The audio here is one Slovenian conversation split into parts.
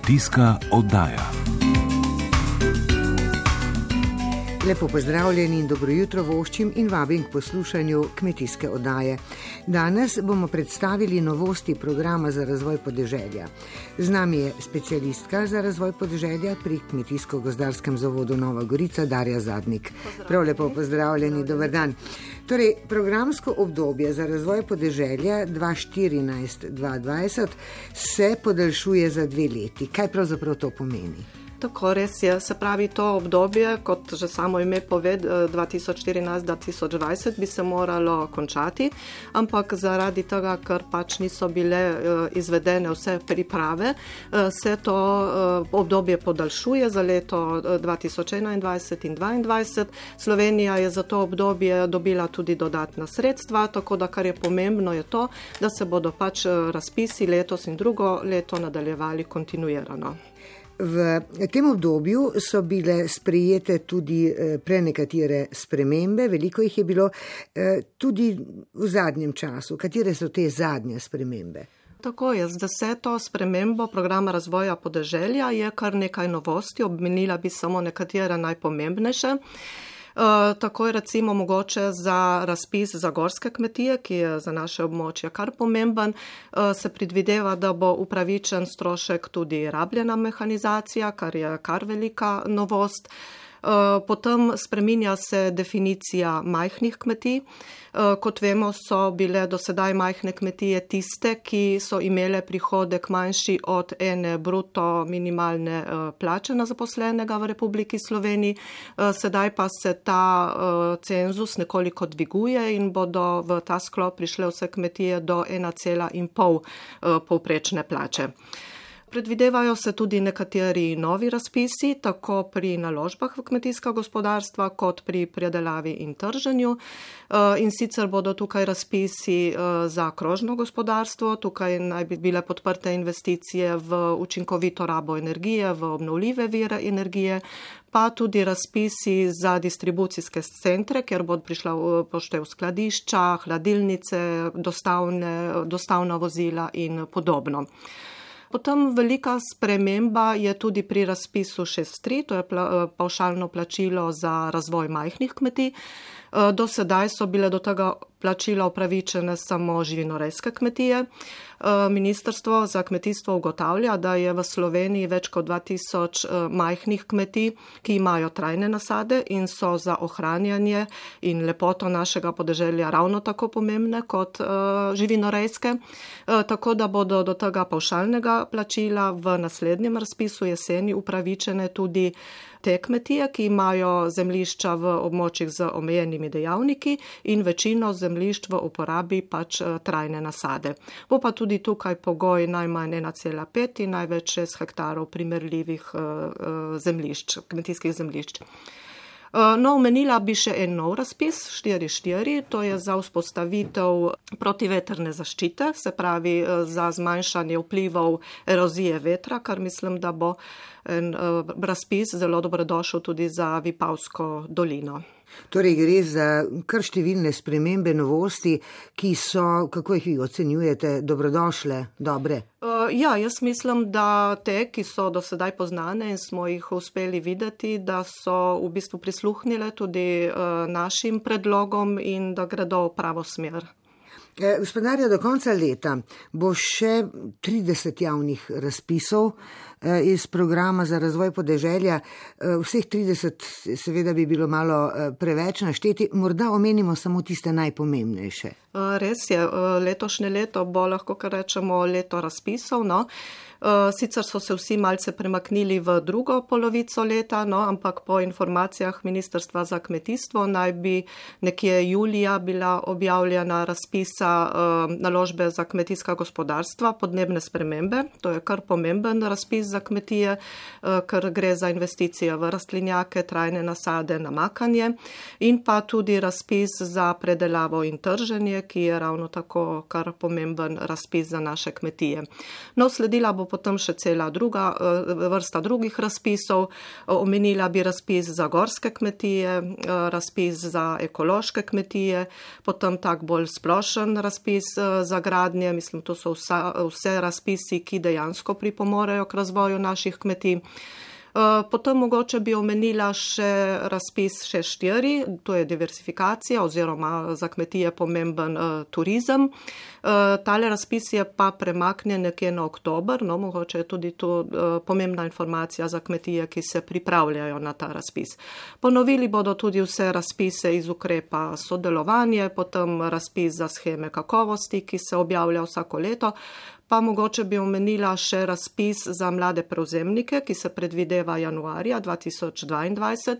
Kmetijska oddaja. Lepo pozdravljeni in dobro jutro voščim in vabim k poslušanju kmetijske oddaje. Danes bomo predstavili novosti programa za razvoj podeželja. Z nami je specialistka za razvoj podeželja pri Kmetijsko-gozdarskem zavodu Nova Gorica Darja Zadnik. Prav lepo pozdravljeni, dober dan. Torej, programsko obdobje za razvoj podeželja 2014-2020 se podaljšuje za dve leti. Kaj pravzaprav to pomeni? Tako res je, se pravi, to obdobje, kot že samo ime pove, 2014-2020 bi se moralo končati, ampak zaradi tega, ker pač niso bile izvedene vse priprave, se to obdobje podaljšuje za leto 2021 in 2022. Slovenija je za to obdobje dobila tudi dodatna sredstva, tako da kar je pomembno je to, da se bodo pač razpisi letos in drugo leto nadaljevali kontinuirano. V tem obdobju so bile sprejete tudi prenekatere spremembe, veliko jih je bilo tudi v zadnjem času. Katere so te zadnje spremembe? Tako je, z deseto spremembo programa razvoja podeželja je kar nekaj novosti, obmenila bi samo nekatere najpomembnejše. Tako je recimo mogoče za razpis za gorske kmetije, ki je za naše območje kar pomemben, se predvideva, da bo upravičen strošek tudi rabljena mehanizacija, kar je kar velika novost. Potem spreminja se definicija majhnih kmetij. Kot vemo, so bile do sedaj majhne kmetije tiste, ki so imele prihodek manjši od ene bruto minimalne plače na zaposlenega v Republiki Sloveniji. Sedaj pa se ta cenzus nekoliko dviguje in bodo v ta sklop prišle vse kmetije do 1,5 povprečne plače. Predvidevajo se tudi nekateri novi razpisi, tako pri naložbah v kmetijska gospodarstva, kot pri predelavi in trženju. In sicer bodo tukaj razpisi za krožno gospodarstvo, tukaj naj bi bile podprte investicije v učinkovito rabo energije, v obnovljive vire energije, pa tudi razpisi za distribucijske centre, kjer bodo prišla poštev skladišča, hladilnice, dostavne, dostavna vozila in podobno. Potem velika sprememba je tudi pri razpisu 6.3, to je pavšalno plačilo za razvoj majhnih kmetij. Do sedaj so bile do tega plačila upravičene samo živinorejske kmetije. Ministrstvo za kmetijstvo ugotavlja, da je v Sloveniji več kot 2000 majhnih kmetij, ki imajo trajne nasade in so za ohranjanje in lepoto našega podeželja ravno tako pomembne kot živinorejske. Tako da bodo do tega pavšalnega plačila v naslednjem razpisu jeseni upravičene tudi te kmetije, ki imajo zemljišča v območjih z omejenimi dejavniki in večino zemljišč v uporabi pač trajne nasade. Bo pa tudi tukaj pogoj najmanj 1,5 in največ 6 hektarov primerljivih zemljišč, kmetijskih zemljišč. No, omenila bi še en nov razpis, 4.4, to je za vzpostavitev protiveterne zaščite, se pravi za zmanjšanje vplivov erozije vetra, kar mislim, da bo en razpis zelo dobrodošel tudi za Vipavsko dolino. Torej gre za kar številne spremembe, novosti, ki so, kako jih vi ocenjujete, dobrodošle, dobre? Ja, jaz mislim, da te, ki so do sedaj poznane in smo jih uspeli videti, da so v bistvu prisluhnile tudi našim predlogom in da gredo v pravo smer. Gospodarja, do konca leta bo še 30 javnih razpisov iz programa za razvoj podeželja. Vseh 30 seveda bi bilo malo preveč našteti, morda omenimo samo tiste najpomembnejše. Res je, letošnje leto bo lahko kar rečemo leto razpisov, no. Sicer so se vsi malce premaknili v drugo polovico leta, no, ampak po informacijah Ministrstva za kmetijstvo naj bi nekje julija bila objavljena razpisa naložbe za kmetijska gospodarstva, podnebne spremembe. To je kar pomemben razpis za kmetije, ker gre za investicije v rastlinjake, trajne nasade, namakanje in pa tudi razpis za predelavo in trženje, podeželje, ki je ravno tako kar pomemben razpis za naše kmetije. No, sledila bo potem še cela druga vrsta drugih razpisov. Omenila bi razpis za gorske kmetije, razpis za ekološke kmetije, potem tak bolj splošen razpis za gradnje. Mislim, to so vsa, vse razpisi, ki dejansko pripomorejo k razvoju naših kmetij. Eh, potem mogoče bi omenila še razpis še štiri, to je diversifikacija oziroma za kmetije pomemben uh, turizem. Uh, tale razpis je pa premaknjen nekje na oktober, no mogoče je tudi to pomembna informacija za kmetije, ki se pripravljajo na ta razpis. Ponovili bodo tudi vse razpise iz ukrepa sodelovanje, potem razpis za scheme kakovosti, ki se objavlja vsako leto, Pa mogoče bi omenila še razpis za mlade prevzemnike, ki se predvideva januarja 2022.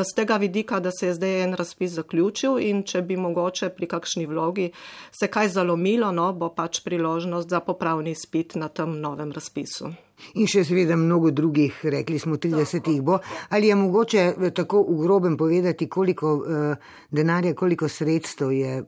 Z tega vidika, da se je zdaj en razpis zaključil in če bi mogoče pri kakšni vlogi se kaj zalomilo, no, bo pač priložnost za popravni spit na tem novem razpisu. In še seveda mnogo drugih, rekli smo 30 jih bo. Ali je mogoče eh, tako v grobem povedati, koliko uh, denarja, koliko sredstev je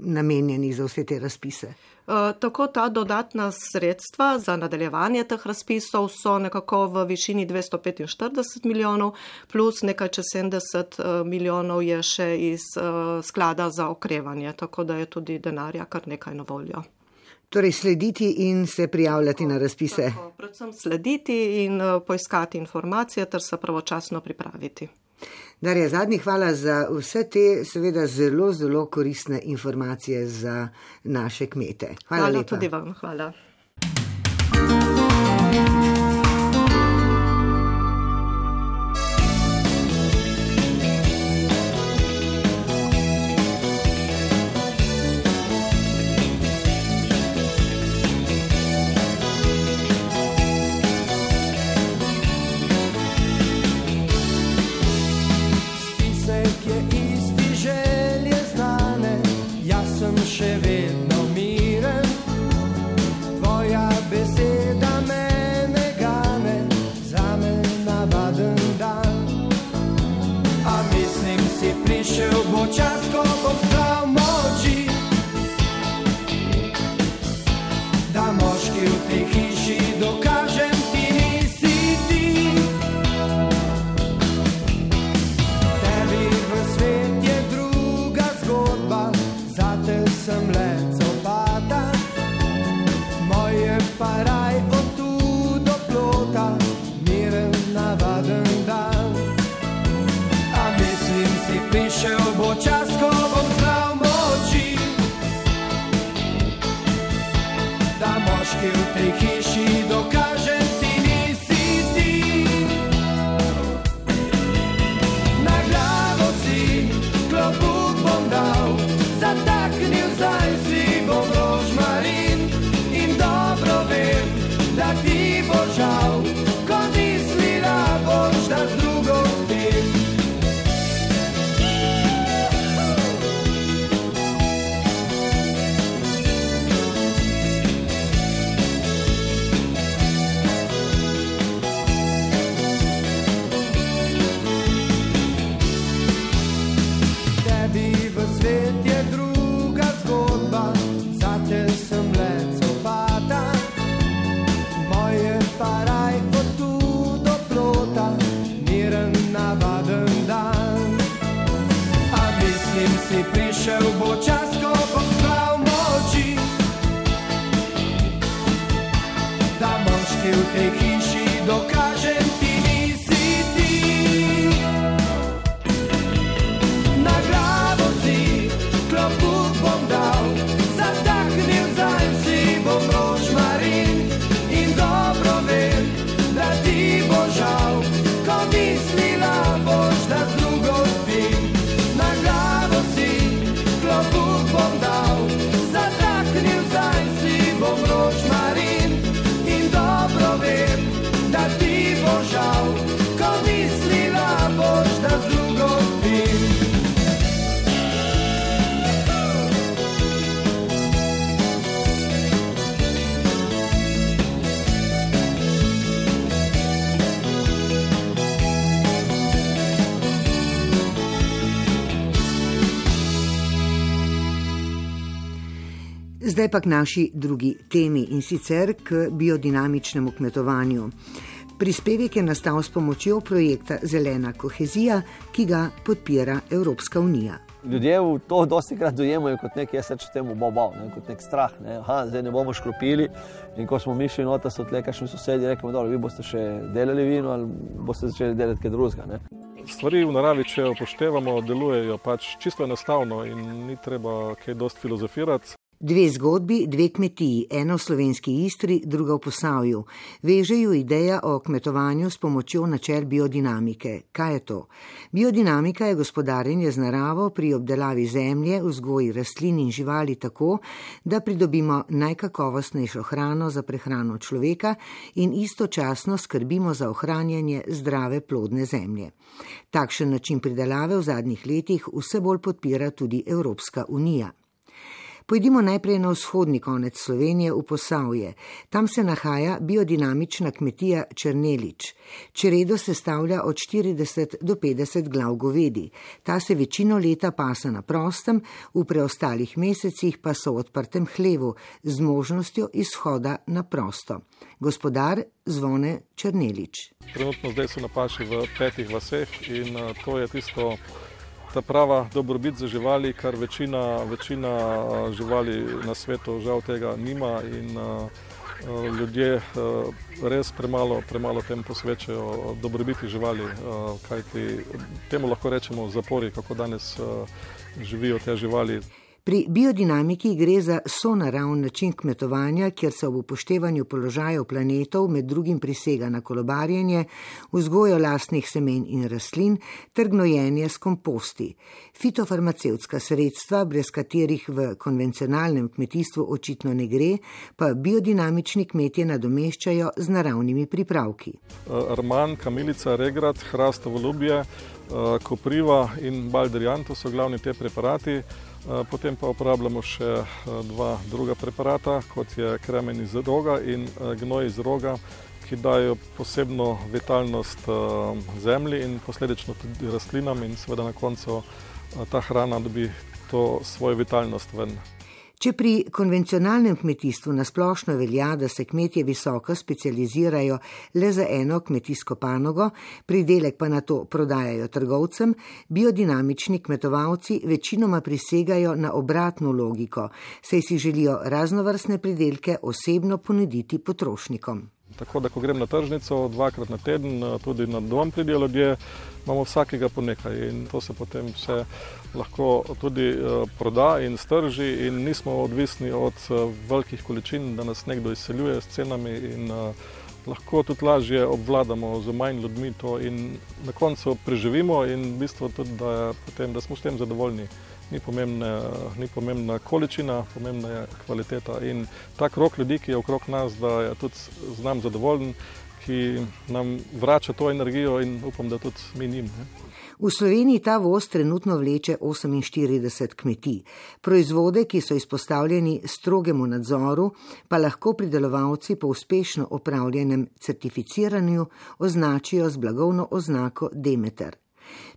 namenjenih za vse te razpise? Uh, tako ta dodatna sredstva za nadaljevanje teh razpisov so nekako v višini 245 milijonov, plus nekaj čez 70 uh, milijonov je še iz uh, sklada za okrevanje, tako da je tudi denarja kar nekaj na voljo. Torej, slediti in se prijavljati na razpise. Tako, predvsem slediti in uh, poiskati informacije ter se pravočasno pripraviti. Darja, zadnji hvala za vse te, seveda, zelo, zelo koristne informacije za naše kmete. Hvala, hvala lepa. tudi vam. Hvala. Europa. Prešel bo čas, ko bom plav moči, da moški v tej hiši dokaže. Zdaj pa k naši drugi temi in sicer k biodinamičnemu kmetovanju. Prispevek je nastal s pomočjo projekta Zelena kohezija, ki ga podpira Evropska unija. Ljudje to dosti krat dojemajo kot nekaj, jaz rečem temu bobo, ne, kot nek strah. Ne. Aha, zdaj ne bomo škropili. In ko smo mi šli nota, so tle kakšni sosedje rekli, da vi boste še delali vino ali boste začeli delati kaj drugega. Stvari v naravi, če upoštevamo, delujejo pač čisto enostavno in ni treba kaj dosti filozofirati. Dve zgodbi, dve kmetiji, ena v slovenski Istri, druga v Posavju, vežejo ideja o kmetovanju s pomočjo načel biodinamike. Kaj je to? Biodinamika je gospodarjenje z naravo pri obdelavi zemlje, vzgoji rastlin in živali tako, da pridobimo najkakovostnejšo hrano za prehrano človeka in istočasno skrbimo za ohranjanje zdrave plodne zemlje. Takšen način pridelave v zadnjih letih vse bolj podpira tudi Evropska unija. Pojdimo najprej na vzhodni konec Slovenije v Posavje. Tam se nahaja biodinamična kmetija Črnelič. Čredo se stavlja od 40 do 50 glav govedi. Ta se večino leta pasa na prostem, v preostalih mesecih pa so v odprtem hlevu z možnostjo izhoda na prosto. Gospodar zvone Črnelič. Trenutno zdaj so napaši v petih vaseh in eh, to je tisto ta prava dobrobit za živali, kar večina, večina živali na svetu žal tega nima in ljudje res premalo, premalo tem posvečajo dobrobiti živali, kajti temu lahko rečemo zapori, kako danes živijo te živali. Pri biodinamiki gre za sonaravn način kmetovanja, kjer se ob upoštevanju položajev planetov med drugim prisega na kolobarjenje, vzgojo lastnih semen in rastlin ter gnojenje s komposti. Fitofarmacevtska sredstva, brez katerih v konvencionalnem kmetijstvu očitno ne gre, pa biodinamični kmetje nadomeščajo z naravnimi pripravki. Arman, kamilica, regrat, hrastovo lubje, kopriva in balderijan, to so glavni te preparati. Eh, potem pa uporabljamo še eh, dva druga preparata, kot je kremen iz roga in eh, gnoj iz roga, ki dajo posebno vitalnost zemlji in posledično tudi rastlinam in seveda na koncu ta hrana dobi to svojo vitalnost ven. Če pri konvencionalnem kmetijstvu nasplošno velja, da se kmetje visoko specializirajo le za eno kmetijsko panogo, pridelek pa na to prodajajo trgovcem, biodinamični kmetovalci večinoma prisegajo na obratno logiko, saj si želijo raznovrstne pridelke osebno ponuditi potrošnikom. Tako da, ko grem na tržnico dvakrat na teden, tudi na dom pridijo ljudje, imamo vsakega po nekaj in to se potem vse lahko tudi uh, proda in strži in nismo odvisni od uh, velikih količin, da nas nekdo izseljuje s cenami in lahko tudi lažje obvladamo z manj ljudmi to in na koncu preživimo in v bistvu tudi, da, potem, da smo s tem zadovoljni. Ni pomembna, ni pomembna količina, pomembna je kvaliteta in ta krok ljudi, ki je okrog nas, da je tudi z nami zadovoljen, ki nam vrača to energijo in upam, da tudi mi njim. Ne. V Sloveniji ta voz trenutno vleče 48 kmetij. Proizvode, ki so izpostavljeni strogemu nadzoru, pa lahko pridelovalci po uspešno opravljenem certificiranju označijo z blagovno oznako Demeter.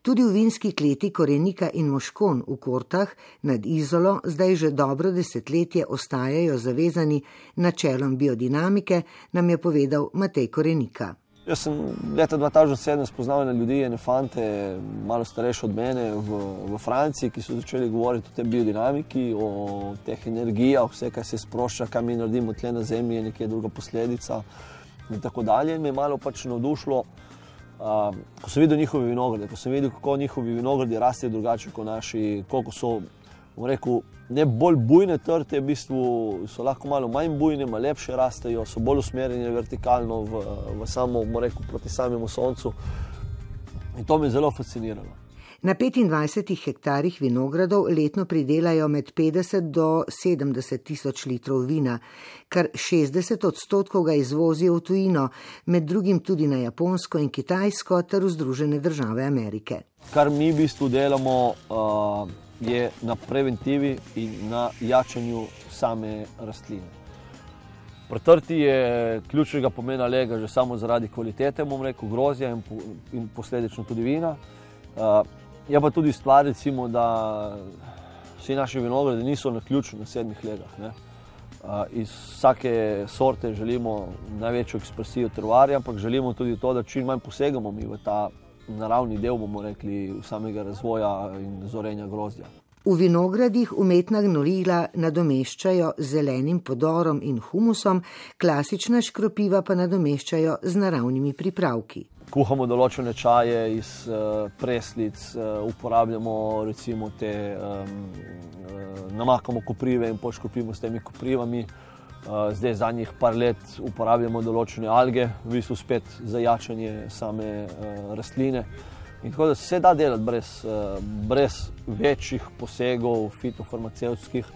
Tudi v vinski kleti Korenika in Moškon v Kortah nad Izolo zdaj že dobro desetletje ostajajo zavezani načelom biodinamike, nam je povedal Matej Korenika. Jaz sem leta 2007 spoznal na ljudi, ene fante, malo starejše od mene v, v Franciji, ki so začeli govoriti o tej biodinamiki, o teh energijah, vse, kar se sprošča, kaj mi naredimo tle na zemlji, je nekaj druga posledica. In tako dalje. Me je malo pač navdušilo, uh, ko sem videl njihove vinograde, ko sem videl, kako njihovi vinogradi rastejo drugače kot naši, koliko so, rekel, ne bolj bujne trte, v bistvu so lahko malo manj bujne, malo lepše rastejo, so bolj usmerjene vertikalno v, v samo, rekel, proti samemu soncu. In to me je zelo fasciniralo. Na 25 hektarjih vinogradov letno pridelajo med 50 do 70 tisoč litrov vina, kar 60 odstotkov ga izvozijo v tujino, med drugim tudi na Japonsko in Kitajsko ter v Združene države Amerike. Kar mi v bistvu delamo. Uh je na preventivi in na jačanju same rastline. Pretrti je ključnega pomena lega že samo zaradi kvalitete, bom rekel, grozja in, po, in posledično tudi vina. Uh, je pa tudi stvar, recimo, da vsi naši vinogradi niso na ključu na sedmih legah. Ne? Iz vsake sorte želimo največjo ekspresijo tervarja, ampak želimo tudi to, da čim manj posegamo mi v ta naravni del, bomo rekli, samega razvoja in zorenja grozdja. V vinogradih umetna gnojila nadomeščajo z zelenim podorom in humusom, klasična škropiva pa nadomeščajo z naravnimi pripravki. Kuhamo določene čaje iz uh, preslic, uh, uporabljamo recimo te, um, uh, namakamo koprive in poškropimo s temi koprivami. Uh, zdaj, zadnjih par let uporabljamo določene alge, v bistvu spet za jačanje same uh, rastline. In tako da se da delati brez, uh, brez večjih posegov, fitofarmacevtskih.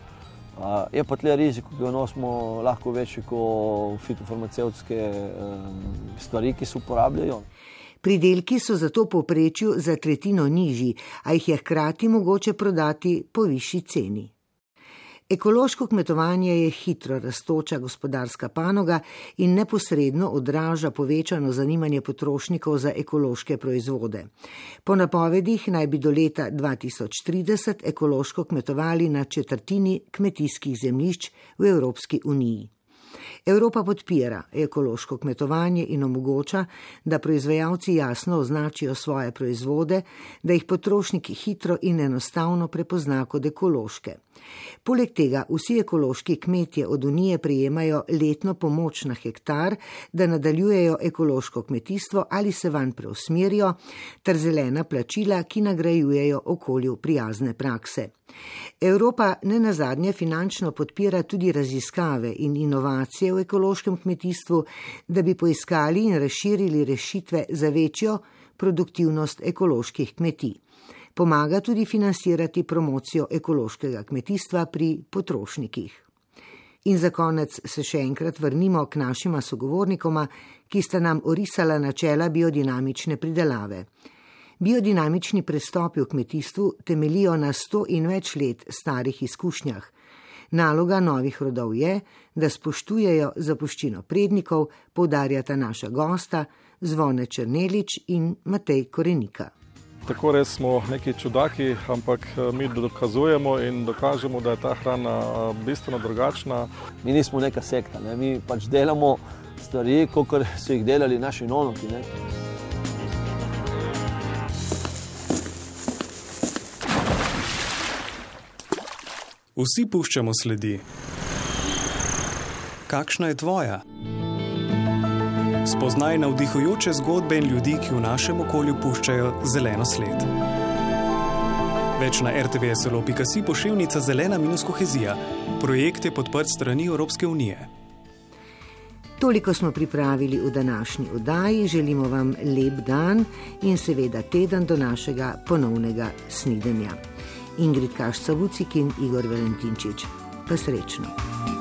Uh, je pa tle rizik, ki ga nosimo, lahko večji kot fitofarmacevtske um, stvari, ki se uporabljajo. Pridelki so zato po prečju za tretjino nižji, a jih je hkrati mogoče prodati po višji ceni. Ekološko kmetovanje je hitro raztoča gospodarska panoga in neposredno odraža povečano zanimanje potrošnikov za ekološke proizvode. Po napovedih naj bi do leta 2030 ekološko kmetovali na četrtini kmetijskih zemljišč v Evropski uniji. Evropa podpira ekološko kmetovanje in omogoča, da proizvajalci jasno označijo svoje proizvode, da jih potrošniki hitro in enostavno prepozna kot ekološke. Poleg tega vsi ekološki kmetje od Unije prijemajo letno pomoč na hektar, da nadaljujejo ekološko kmetijstvo ali se van preusmerijo, ter zelena plačila, ki nagrajujejo okolju prijazne prakse. Evropa ne nazadnje finančno podpira tudi raziskave in inovacije v ekološkem kmetijstvu, da bi poiskali in razširili rešitve za večjo produktivnost ekoloških kmetij. Pomaga tudi financirati promocijo ekološkega kmetijstva pri potrošnikih. In za konec se še enkrat vrnimo k našima sogovornikoma, ki sta nam orisala načela biodinamične pridelave. Biodinamični prestopi v kmetijstvu temelijo na sto in več let starih izkušnjah. Naloga novih rodov je, da spoštujejo zapuščino prednikov, poudarjata naša gosta Zvone Črnelič in Matej Korenika. Tako res smo neki čudaki, ampak eh, mi dokazujemo in dokažemo, da je ta hrana eh, bistveno drugačna. Mi nismo neka sekta, ne? mi pač delamo stvari, kot so jih delali naši nonoki. Vsi puščamo sledi. Kakšna je tvoja? Spoznaj navdihujoče zgodbe in ljudi, ki v našem okolju puščajo zeleno sled. Več na rtvslo.si pošiljnica zelena minus kohezija. Projekt je podprt strani Evropske unije. Toliko smo pripravili v današnji oddaji, želimo vam lep dan in seveda teden do našega ponovnega snidenja. Ingrid Kašca Vucik in Igor Valentinčič. Pa srečno!